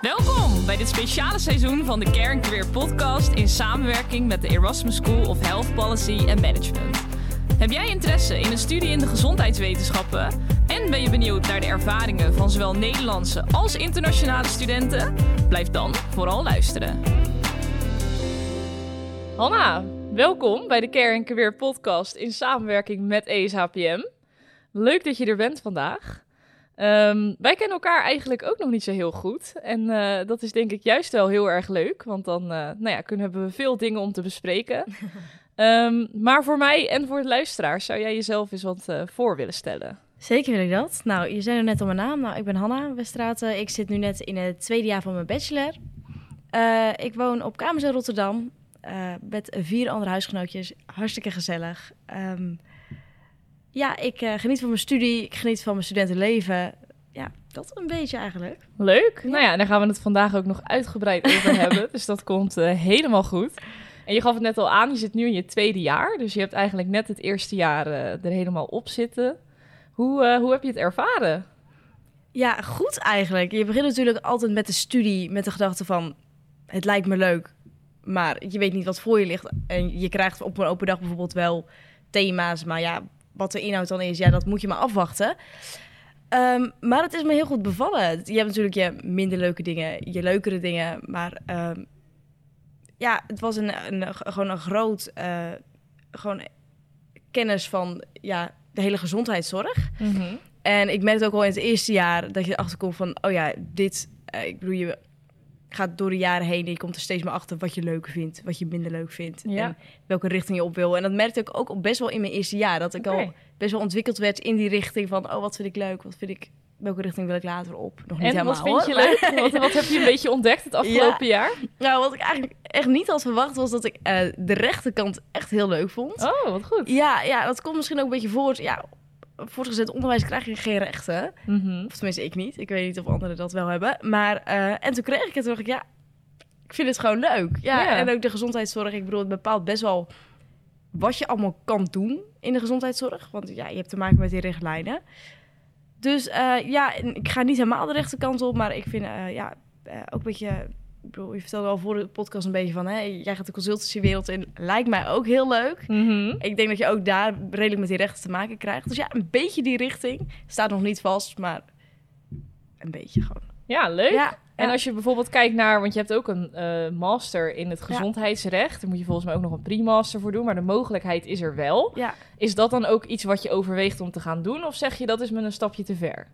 Welkom bij dit speciale seizoen van de Care Career podcast in samenwerking met de Erasmus School of Health Policy and Management. Heb jij interesse in een studie in de gezondheidswetenschappen en ben je benieuwd naar de ervaringen van zowel Nederlandse als internationale studenten? Blijf dan vooral luisteren. Hanna, welkom bij de Care Career podcast in samenwerking met ESHPM. Leuk dat je er bent vandaag. Um, wij kennen elkaar eigenlijk ook nog niet zo heel goed. En uh, dat is denk ik juist wel heel erg leuk. Want dan uh, nou ja, kunnen, hebben we veel dingen om te bespreken. um, maar voor mij en voor de luisteraars zou jij jezelf eens wat uh, voor willen stellen. Zeker wil ik dat. Nou, je zei er net al mijn naam. Nou, ik ben Hanna Westraten. Ik zit nu net in het tweede jaar van mijn bachelor. ik woon op Kamers in Rotterdam. met vier andere huisgenootjes. Hartstikke gezellig. Um, ja, ik uh, geniet van mijn studie, ik geniet van mijn studentenleven. Ja, dat een beetje eigenlijk. Leuk. Nou ja, daar gaan we het vandaag ook nog uitgebreid over hebben. Dus dat komt uh, helemaal goed. En je gaf het net al aan, je zit nu in je tweede jaar. Dus je hebt eigenlijk net het eerste jaar uh, er helemaal op zitten. Hoe, hoe heb je het ervaren? Ja, goed eigenlijk. Je begint natuurlijk altijd met de studie met de gedachte van... het lijkt me leuk, maar je weet niet wat voor je ligt. En je krijgt op een open dag bijvoorbeeld wel thema's, maar ja, wat de inhoud dan is, ja, dat moet je maar afwachten. Um, maar het is me heel goed bevallen. Je hebt natuurlijk je minder leuke dingen, je leukere dingen. Maar um, ja, het was een, een, gewoon een groot uh, gewoon kennis van ja, de hele gezondheidszorg. Mm -hmm. En ik merkte ook al in het eerste jaar dat je erachter komt van... oh ja, dit... Uh, ik bedoel, je gaat door de jaren heen en je komt er steeds meer achter wat je leuk vindt, wat je minder leuk vindt ja. en welke richting je op wil. En dat merkte ik ook best wel in mijn eerste jaar, dat ik okay. al best wel ontwikkeld werd in die richting van, oh, wat vind ik leuk, wat vind ik, welke richting wil ik later op? Nog niet en helemaal, wat vind je leuk? wat, wat, heb je een beetje ontdekt het afgelopen ja. jaar? Nou, wat ik eigenlijk echt niet had verwacht was dat ik uh, de rechterkant echt heel leuk vond. Oh, wat goed. Ja, ja, dat komt misschien ook een beetje voort. Ja, voortgezet onderwijs krijg je geen rechten. Mm -hmm. Of tenminste, ik niet. Ik weet niet of anderen dat wel hebben. Maar, uh, en toen kreeg ik het, toen dacht ik, ja, ik vind het gewoon leuk. Ja, ja, en ook de gezondheidszorg. Ik bedoel, het bepaalt best wel wat je allemaal kan doen in de gezondheidszorg. Want ja, je hebt te maken met die richtlijnen. Dus uh, ja, ik ga niet helemaal de rechterkant op. Maar ik vind uh, ja, ook een beetje... Ik bedoel, je vertelde al voor de podcast een beetje van... Hè, jij gaat de consultancywereld in. Lijkt mij ook heel leuk. Mm -hmm. Ik denk dat je ook daar redelijk met die rechten te maken krijgt. Dus ja, een beetje die richting. Staat nog niet vast, maar een beetje gewoon. Ja, leuk. Ja. En als je bijvoorbeeld kijkt naar, want je hebt ook een uh, master in het gezondheidsrecht. Daar moet je volgens mij ook nog een pre-master voor doen, maar de mogelijkheid is er wel. Ja. Is dat dan ook iets wat je overweegt om te gaan doen? Of zeg je dat is me een stapje te ver?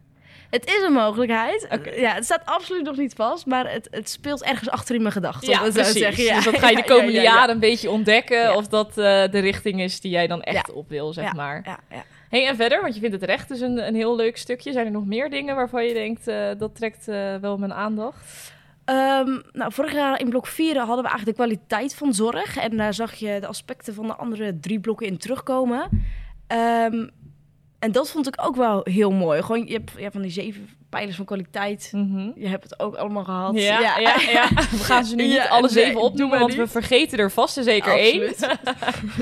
Het is een mogelijkheid. Okay. Ja, het staat absoluut nog niet vast, maar het, het speelt ergens achter in mijn gedachten. Ja, precies. Zeggen. Ja. Dus dat ga je de komende ja, ja, jaren een beetje ontdekken of dat uh, de richting is die jij dan echt op wil, zeg maar. Ja, ja. Hey, en verder, want je vindt het recht dus een, een heel leuk stukje. Zijn er nog meer dingen waarvan je denkt, uh, dat trekt uh, wel mijn aandacht? Um, nou, vorig jaar in blok 4 hadden we eigenlijk de kwaliteit van zorg. En daar zag je de aspecten van de andere drie blokken in terugkomen. Um, en dat vond ik ook wel heel mooi. Gewoon, je hebt, je hebt van die zeven pijlers van kwaliteit. Mm -hmm. Je hebt het ook allemaal gehad. Ja, ja. ja, ja. We gaan ze nu niet alle zeven nee, opnoemen, want niet. we vergeten er vast en zeker Absoluut. één.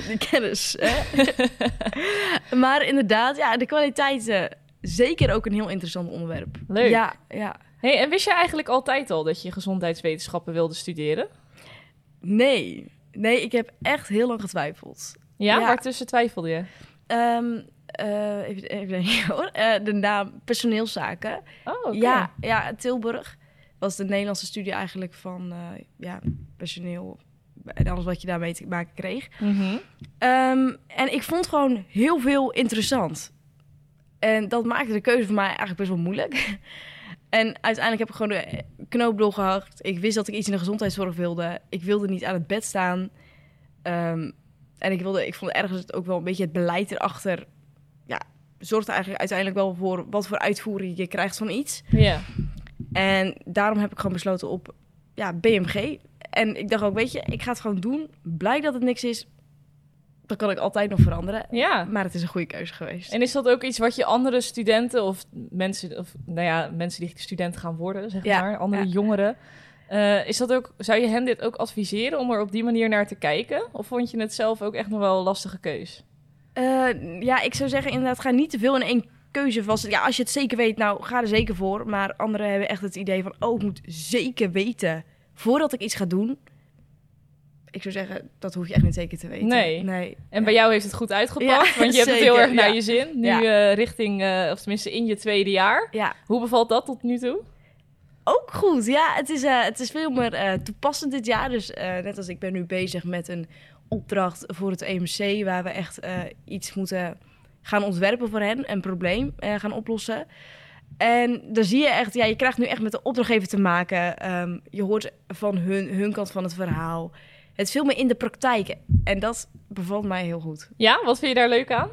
die kennis. Hè? maar inderdaad, ja, de kwaliteit... Uh, zeker ook een heel interessant onderwerp. Leuk. Ja, ja. Hey, en wist je eigenlijk altijd al dat je gezondheidswetenschappen wilde studeren? Nee. Nee, ik heb echt heel lang getwijfeld. Ja? ja. Waartussen twijfelde je? Um, uh, even, even hoor. Uh, de naam personeelszaken. Oh, okay. Ja, ja, Tilburg was de Nederlandse studie eigenlijk van uh, ja, personeel en alles wat je daarmee te maken kreeg. Mm -hmm. um, en ik vond gewoon heel veel interessant. En dat maakte de keuze voor mij eigenlijk best wel moeilijk. en uiteindelijk heb ik gewoon de knoop doorgehakt. Ik wist dat ik iets in de gezondheidszorg wilde. Ik wilde niet aan het bed staan. Um, en ik, wilde, ik vond ergens ook wel een beetje het beleid erachter zorgt eigenlijk uiteindelijk wel voor wat voor uitvoering je krijgt van iets. Ja. En daarom heb ik gewoon besloten op ja, BMG. En ik dacht ook, weet je, ik ga het gewoon doen. Blijkt dat het niks is, dan kan ik altijd nog veranderen. Ja. Maar het is een goede keuze geweest. En is dat ook iets wat je andere studenten of mensen, of nou ja, mensen die student gaan worden, zeg ja. maar, andere ja. jongeren. Uh, is dat ook, zou je hen dit ook adviseren om er op die manier naar te kijken? Of vond je het zelf ook echt nog wel een lastige keus? Uh, ja, ik zou zeggen inderdaad, ga niet te veel in één keuze was, ja, als je het zeker weet, nou, ga er zeker voor. Maar anderen hebben echt het idee van, oh, ik moet zeker weten voordat ik iets ga doen. Ik zou zeggen, dat hoef je echt niet zeker te weten. Nee. nee. En Ja. bij jou heeft het goed uitgepakt, Ja, want je hebt het heel erg naar ja. je zin. Nu eh, richting, eh, of tenminste in je tweede jaar. Ja, Hoe bevalt dat tot nu toe? ook goed. Ja, het is, eh, het is veel meer eh, toepassend dit jaar. Dus eh, net als ik ben nu bezig met een opdracht voor het EMC... waar we echt eh, iets moeten gaan ontwerpen voor hen, een probleem eh, gaan oplossen. En dan zie je echt, ja, je krijgt nu echt met de opdrachtgever te maken. Ehm, je hoort van hun, hun kant van het verhaal. Het is veel meer in de praktijk. En dat bevalt mij heel goed. Ja, wat vind je daar leuk aan?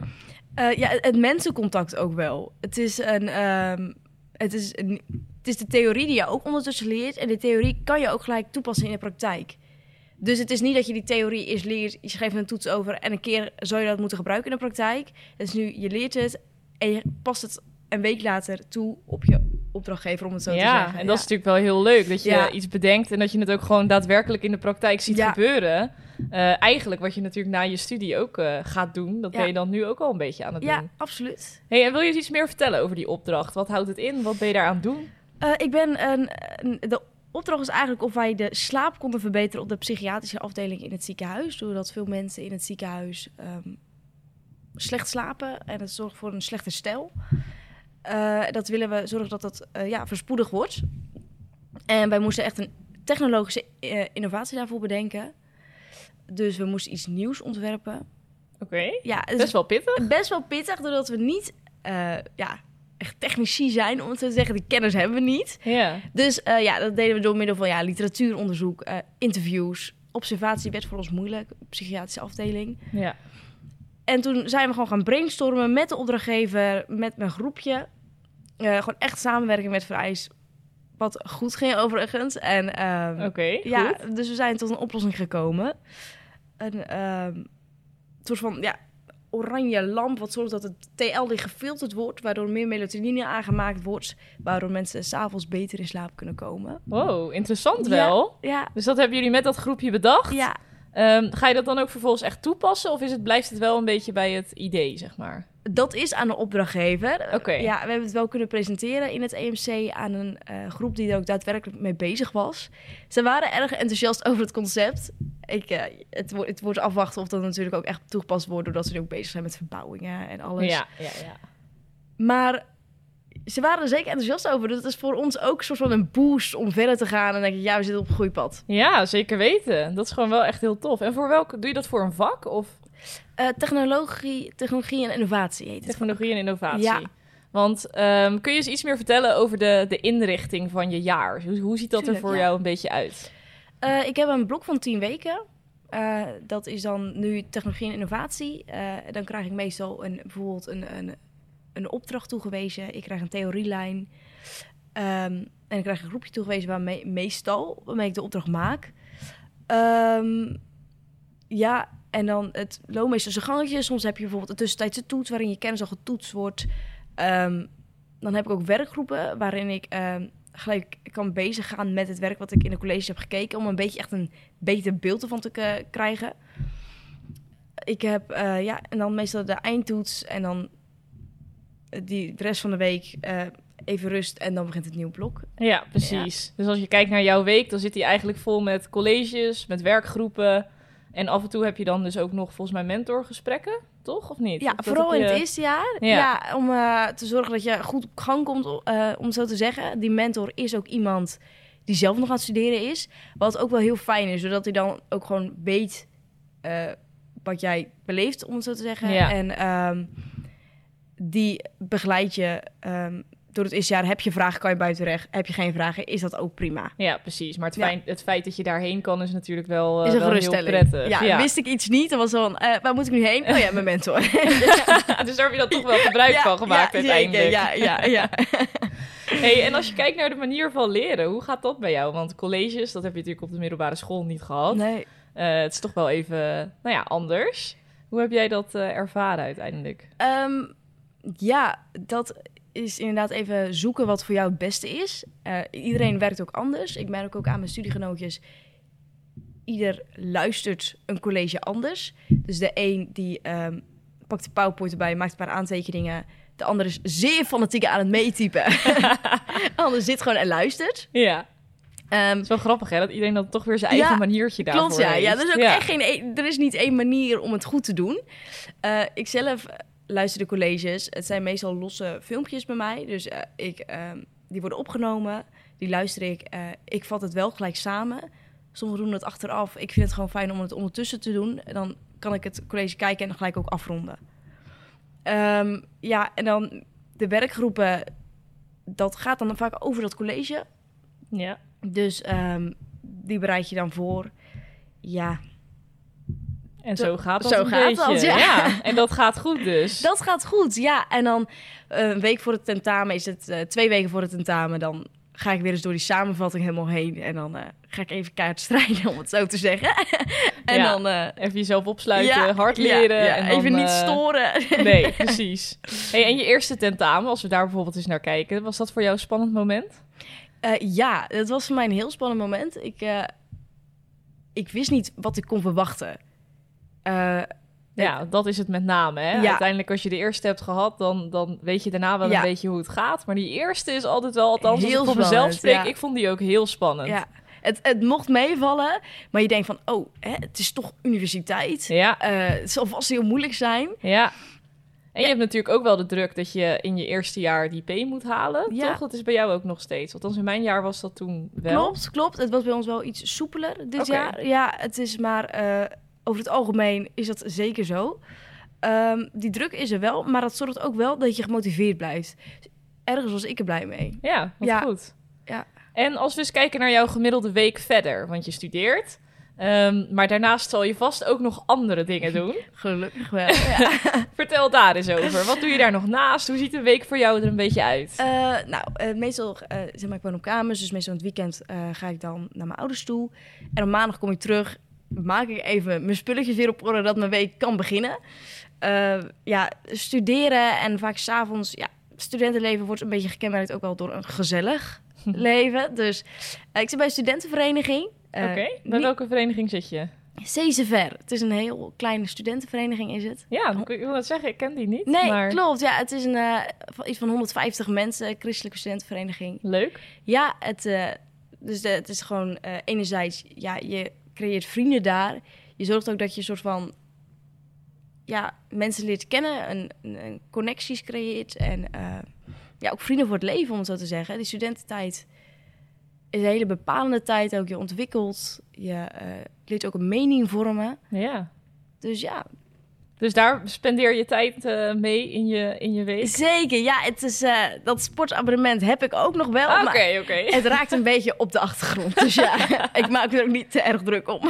Eh, ja, het mensencontact ook wel. Het is, een, ehm, het, is een, het is de theorie die je ook ondertussen leert. En die theorie kan je ook gelijk toepassen in de praktijk. Dus het is niet dat je die theorie eerst leert, je schrijft een toets over en een keer zou je dat moeten gebruiken in de praktijk. Het is nu, je leert het en je past het een week later toe op je opdrachtgever, om het zo te ja, zeggen. en dat is natuurlijk wel heel leuk. Dat je Ja. iets bedenkt en dat je het ook gewoon daadwerkelijk in de praktijk ziet Ja. gebeuren. Eh, eigenlijk wat je natuurlijk na je studie ook eh, gaat doen, dat Ja. ben je dan nu ook al een beetje aan het Ja, doen. absoluut. Hey, en wil je eens iets meer vertellen over die opdracht? Wat houdt het in? Wat ben je daar aan het doen? Eh, ik ben een, een- de opdracht is eigenlijk of wij de slaap konden verbeteren op de psychiatrische afdeling in het ziekenhuis. Doordat veel mensen in het ziekenhuis ehm, slecht slapen en het zorgt voor een slecht herstel. Eh, dat willen we zorgen dat dat eh, ja, verspoedig wordt. En wij moesten echt een technologische eh, innovatie daarvoor bedenken. Dus we moesten iets nieuws ontwerpen. Oké, Ja, best wel pittig. best wel pittig, doordat we niet ja, echt technici zijn, om het zo te zeggen. Die kennis hebben we niet. Ja. Dus eh, ja, dat deden we door middel van ja, literatuuronderzoek, eh, interviews. Observatie werd voor ons moeilijk, psychiatrische afdeling. ja. En toen zijn we gewoon gaan brainstormen met de opdrachtgever, met mijn groepje. Eh, gewoon echt samenwerking met Vereis. Wat goed ging overigens. En ehm, Oké, ja, goed. dus we zijn tot een oplossing gekomen. Een ehm, soort van ja, oranje lamp, wat zorgt dat het TL gefilterd wordt, waardoor meer melatonine aangemaakt wordt, waardoor mensen s'avonds beter in slaap kunnen komen. Wow, interessant wel. Ja, Dus dat hebben jullie met dat groepje bedacht. ja. Ehm, ga je dat dan ook vervolgens echt toepassen? Of is het, blijft het wel een beetje bij het idee, zeg maar? Dat is aan de opdrachtgever. Oké. Ja, we hebben het wel kunnen presenteren in het EMC aan een eh, groep die er ook daadwerkelijk mee bezig was. Ze waren erg enthousiast over het concept. Ik, eh, het, wo- het wordt afwachten of dat natuurlijk ook echt toegepast wordt, doordat ze nu ook bezig zijn met verbouwingen en alles. Ja, ja, ja. Maar ze waren er zeker enthousiast over. Dus het is voor ons ook een soort van een boost om verder te gaan. En denk ik, ja, we zitten op een goed pad. Ja, zeker weten. Dat is gewoon wel echt heel tof. En voor welke, doe je dat voor een vak of Eh, technologie, technologie en innovatie heet het. technologie en innovatie? Ja. Want ehm, kun je eens iets meer vertellen over de, de inrichting van je jaar? Hoe, hoe ziet dat er voor ja. jou een beetje uit? Eh, ik heb een blok van 10 weken. Eh, dat is dan nu technologie en innovatie. Eh, dan krijg ik meestal een, bijvoorbeeld een, een, een opdracht toegewezen. Ik krijg een theorielijn. Ehm, en ik krijg een groepje toegewezen waarmee meestal waarmee ik de opdracht maak. Ehm, ja, en dan het loonmeester zijn gangetje. Soms heb je bijvoorbeeld een tussentijdse toets waarin je kennis al getoetst wordt. Ehm, dan heb ik ook werkgroepen waarin ik gelijk kan bezig gaan met het werk wat ik in de college heb gekeken. Om een beetje echt een beter beeld ervan te k- krijgen. Ik heb, eh, ja, en dan meestal de eindtoets en dan eh, die, de rest van de week eh, even rust en dan begint het nieuwe blok. Ja, precies. Dus als je kijkt naar jouw week, dan zit die eigenlijk vol met colleges, met werkgroepen. En af en toe heb je dan dus ook nog volgens mij mentorgesprekken, toch? Of niet? Ja, Of vooral in het eerste jaar. Ja. Ja, om eh, te zorgen dat je goed op gang komt, eh, om het zo te zeggen. Die mentor is ook iemand die zelf nog aan het studeren is. Wat ook wel heel fijn is, zodat hij dan ook gewoon weet eh, wat jij beleeft, om het zo te zeggen. Ja. En ehm, die begeleidt je ehm, door het eerste jaar. Heb je vragen, kan je buiten terecht. Heb je geen vragen, is dat ook prima. Ja, precies. Maar het, Ja. feit, het feit dat je daarheen kan is natuurlijk wel, eh, is een wel heel prettig. Ja, wist ik iets niet, dan was dan, eh, waar moet ik nu heen? Oh ja, mijn mentor. dus daar heb je dan toch wel gebruik van gemaakt ja, uiteindelijk. Ja, ja, ja. Hey, en als je kijkt naar de manier van leren, hoe gaat dat bij jou? Want colleges, dat heb je natuurlijk op de middelbare school niet gehad. Nee. Eh, het is toch wel even, nou ja, anders. Hoe heb jij dat eh, ervaren uiteindelijk? Ehm, ja, dat is inderdaad even zoeken wat voor jou het beste is. Eh, iedereen werkt ook anders. Ik merk ook aan mijn studiegenootjes. Ieder luistert een college anders. Dus de een die ehm, pakt de PowerPoint erbij, maakt een paar aantekeningen. De ander is zeer fanatiek aan het meetypen. de ander zit gewoon en luistert. Ja. Ehm, Het is wel grappig, hè? Dat iedereen dan toch weer zijn eigen Ja, maniertje daarvoor Klopt, ja. heeft. ja er, is ook echt geen, e- er is niet één manier om het goed te doen. Eh ik zelf luister de colleges. Het zijn meestal losse filmpjes bij mij. Dus eh, ik, ehm, die worden opgenomen. Die luister ik. Eh, ik vat het wel gelijk samen. Sommigen doen het achteraf. Ik vind het gewoon fijn om het ondertussen te doen. Dan kan ik het college kijken en dan gelijk ook afronden. Ehm, ja, en dan de werkgroepen. Dat gaat dan vaak over dat college. Ja. Dus ehm, die bereid je dan voor. Ja, En Zo- gaat dat zo een gaat beetje. dat, ja. En dat gaat goed dus. dat gaat goed. Ja, en dan eh, een week voor het tentamen is het eh, twee weken voor het tentamen. Dan ga ik weer eens door die samenvatting helemaal heen. En dan eh, ga ik even keihard strijden, om het zo te zeggen. en Ja, dan... Even jezelf opsluiten, ja, hard leren. en dan, even niet storen. Nee, precies. Hey, en je eerste tentamen, als we daar bijvoorbeeld eens naar kijken, was dat voor jou een spannend moment? Ja, het was voor mij een heel spannend moment. Ik, ik wist niet wat ik kon verwachten. Eh, Ja, dat is het met name. Hè? Ja. Uiteindelijk, als je de eerste hebt gehad, dan, dan weet je daarna wel Ja. een beetje hoe het gaat. Maar die eerste is altijd wel, althans, als Heel ik voor mezelf spreek, ja. ik vond die ook heel spannend. ja, het, het mocht meevallen, maar je denkt van... oh, hè, het is toch universiteit. Ja, Eh, het zal vast heel moeilijk zijn. ja. En je hebt natuurlijk ook wel de druk dat je in je eerste jaar die P moet halen, toch? Dat is bij jou ook nog steeds. Althans, in mijn jaar was dat toen wel. Klopt, klopt. Het was bij ons wel iets soepeler dit jaar. Ja, het is maar eh, over het algemeen is dat zeker zo. Ehm, die druk is er wel, maar dat zorgt ook wel dat je gemotiveerd blijft. Ergens was ik er blij mee. Ja, wat Ja. goed. Ja. En als we eens kijken naar jouw gemiddelde week verder, want je studeert. Ehm, maar daarnaast zal je vast ook nog andere dingen doen. Gelukkig wel. ja. Vertel daar eens over. Wat doe je daar nog naast? Hoe ziet een week voor jou er een beetje uit? Eh, nou, eh, meestal, eh, zeg maar, ik woon op kamers, dus meestal in het weekend ga ik dan naar mijn ouders toe. En op maandag kom ik terug, maak ik even mijn spulletjes weer op orde, dat mijn week kan beginnen. Eh, ja, studeren en vaak s'avonds, ja, studentenleven wordt een beetje gekenmerkt ook wel door een gezellig leven. Dus eh, ik zit bij een studentenvereniging. Eh, Oké, bij niet- welke vereniging zit je? Cezever. Het is een heel kleine studentenvereniging, is het? Ja, ik wil net zeggen, ik ken die niet. Nee, maar klopt. Ja, het is een, iets van 150 mensen, christelijke studentenvereniging. Leuk. Ja, het, dus de, het is gewoon enerzijds, ja, je creëert vrienden daar. Je zorgt ook dat je een soort van, ja, mensen leert kennen, een connecties creëert en eh, ja, ook vrienden voor het leven, om het zo te zeggen. Die studententijd is een hele bepalende tijd ook. Je ontwikkelt, je eh, leert ook een mening vormen. Ja. Dus ja, Dus daar spendeer je tijd eh, mee in je, in je week? zeker. Ja, het is, eh, dat sportabonnement heb ik ook nog wel. Oké, oké. het raakt een beetje op de achtergrond. Dus ja, ik maak er ook niet te erg druk om.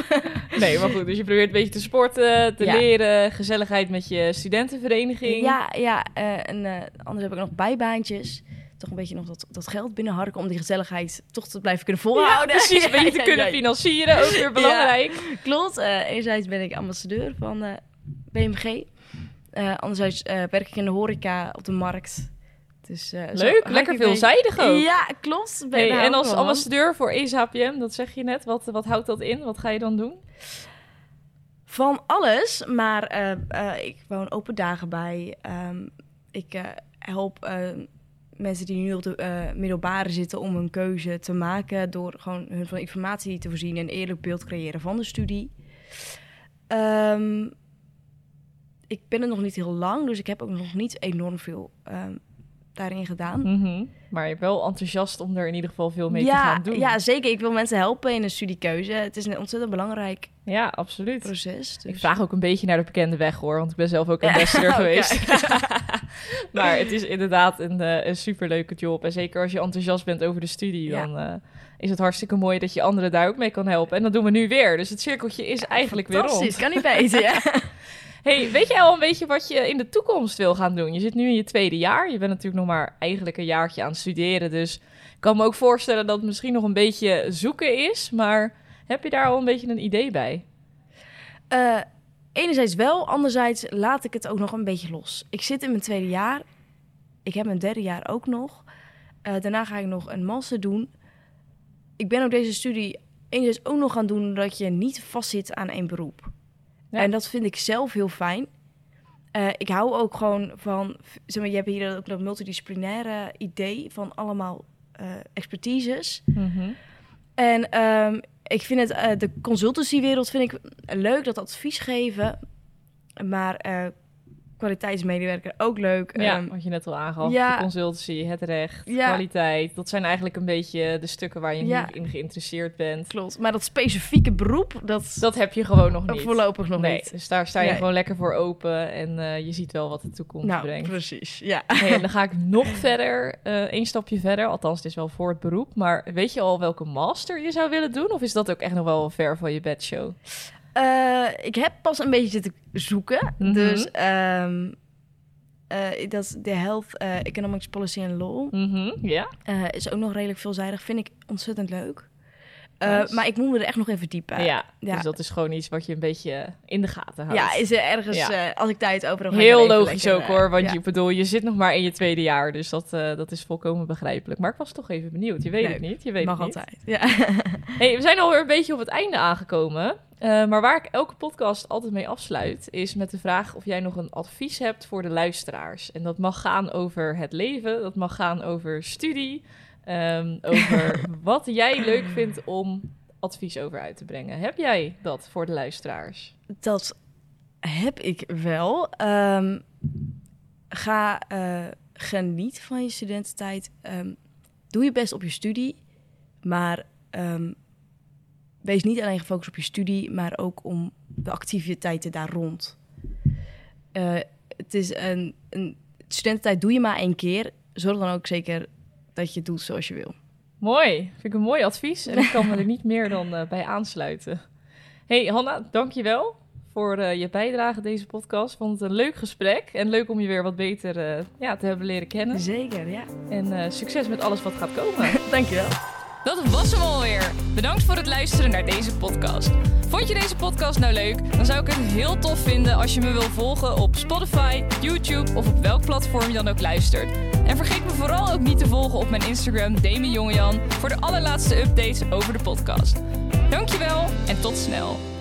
Nee, maar goed. Dus je probeert een beetje te sporten, te Ja. leren, gezelligheid met je studentenvereniging. Ja, ja eh, en anders heb ik nog bijbaantjes. Toch een beetje nog dat, dat geld binnenharken om die gezelligheid toch te blijven kunnen Ja, volhouden. precies. Een beetje te Ja, kunnen ja, ja. financieren, ook weer belangrijk. Klopt. Eh, enerzijds ben ik ambassadeur van BMG. Eh, anderzijds eh, werk ik in de horeca op de markt. Dus, eh, Leuk, lekker veelzijdig ook. Ja, klopt. Ben- Hey, en als ambassadeur voor ESAPM, dat zeg je net, wat, wat houdt dat in? Wat ga je dan doen? Van alles, maar ik woon open dagen bij. Ehm, ik help mensen die nu op de middelbare zitten om een keuze te maken door gewoon hun van informatie te voorzien en een eerlijk beeld creëren van de studie. Ehm, ik ben er nog niet heel lang, dus ik heb ook nog niet enorm veel ehm, daarin gedaan. Mhm. Maar je bent wel enthousiast om er in ieder geval veel mee te gaan doen. ja, zeker. Ik wil mensen helpen in een studiekeuze. Het is een ontzettend belangrijk Ja, absoluut. proces. Dus. Ik vraag ook een beetje naar de bekende weg hoor, want ik ben zelf ook Ja. ambassadeur Oh, geweest. maar het is inderdaad een, eh, een superleuke job. En zeker als je enthousiast bent over de studie, Ja. dan eh, is het hartstikke mooi dat je anderen daar ook mee kan helpen. En dat doen we nu weer. Dus het cirkeltje is eigenlijk weer rond. kan niet beter. Hey, weet jij al een beetje wat je in de toekomst wil gaan doen? Je zit nu in je tweede jaar. Je bent natuurlijk nog maar eigenlijk een jaartje aan het studeren. Dus ik kan me ook voorstellen dat het misschien nog een beetje zoeken is. Maar heb je daar al een beetje een idee bij? Eh, enerzijds wel, anderzijds laat ik het ook nog een beetje los. Ik zit in mijn tweede jaar. Ik heb mijn derde jaar ook nog. Eh, daarna ga ik nog een master doen. Ik ben ook deze studie enerzijds ook nog gaan doen... dat je niet vastzit aan één beroep. Ja. En dat vind ik zelf heel fijn. Eh, ik hou ook gewoon van, zeg maar, je hebt hier ook dat multidisciplinaire idee van allemaal eh, expertises. Mhm. En ehm, ik vind het, eh, de consultancywereld vind ik leuk, dat advies geven. Maar kwaliteitsmedewerker ook leuk. Ja, Ehm, wat je net al aangaf. ja. De consultancy, het recht, Ja. kwaliteit. Dat zijn eigenlijk een beetje de stukken waar je Ja. in geïnteresseerd bent. klopt. Maar dat specifieke beroep, dat, Dat heb je gewoon nog niet. voorlopig nog nee, niet. dus daar sta je Nee. gewoon lekker voor open en eh, je ziet wel wat de toekomst Nou, brengt. precies. Ja. Hey, en dan ga ik nog verder, eh één stapje verder. Althans, het is wel voor het beroep. Maar weet je al welke master je zou willen doen? Of is dat ook echt nog wel ver van je bedshow? Eh, ik heb pas een beetje zitten zoeken. Mhm. Dus ehm, eh, dat is de Health eh, Economics Policy and Law. Mhm, Ja? Is ook nog redelijk veelzijdig. Vind ik ontzettend leuk. Eh. Maar ik moet me er echt nog in verdiepen. ja, ja. dus dat is gewoon iets wat je een beetje in de gaten houdt. Ja, is er ergens, Ja. eh, als ik tijd over heb... Heel even logisch lekker, ook eh, hoor, want ja. je bedoel, je zit nog maar in je tweede jaar, dus dat, eh, dat is volkomen begrijpelijk. Maar ik was toch even benieuwd. Je weet Leuk. het niet. Je weet Mag het niet. altijd. Ja. Hey, we zijn alweer een beetje op het einde aangekomen. Eh, maar waar ik elke podcast altijd mee afsluit, is met de vraag of jij nog een advies hebt voor de luisteraars. En dat mag gaan over het leven, dat mag gaan over studie, ehm, over wat jij leuk vindt om advies over uit te brengen. Heb jij dat voor de luisteraars? Dat heb ik wel. Ehm, ga eh, geniet van je studententijd. Ehm, doe je best op je studie. Maar wees niet alleen gefocust op je studie, maar ook om de activiteiten daar rond. Eh, het is een, een studententijd doe je maar één keer. Zorg dan ook zeker dat je het doet zoals je wil. Mooi, vind ik een mooi advies en ik kan me er niet meer dan eh, bij aansluiten. Hey Hanna, dankjewel voor eh, je bijdrage aan deze podcast. Vond het een leuk gesprek en leuk om je weer wat beter eh, ja, te hebben leren kennen. Zeker, ja. En succes met alles wat gaat komen. Dankjewel. Dat was hem alweer. Bedankt voor het luisteren naar deze podcast. Vond je deze podcast nou leuk? Dan zou ik het heel tof vinden als je me wil volgen op Spotify, YouTube of op welk platform je dan ook luistert. En vergeet me vooral ook niet te volgen op mijn Instagram Demi Jongejan voor de allerlaatste updates over de podcast. Dankjewel en tot snel.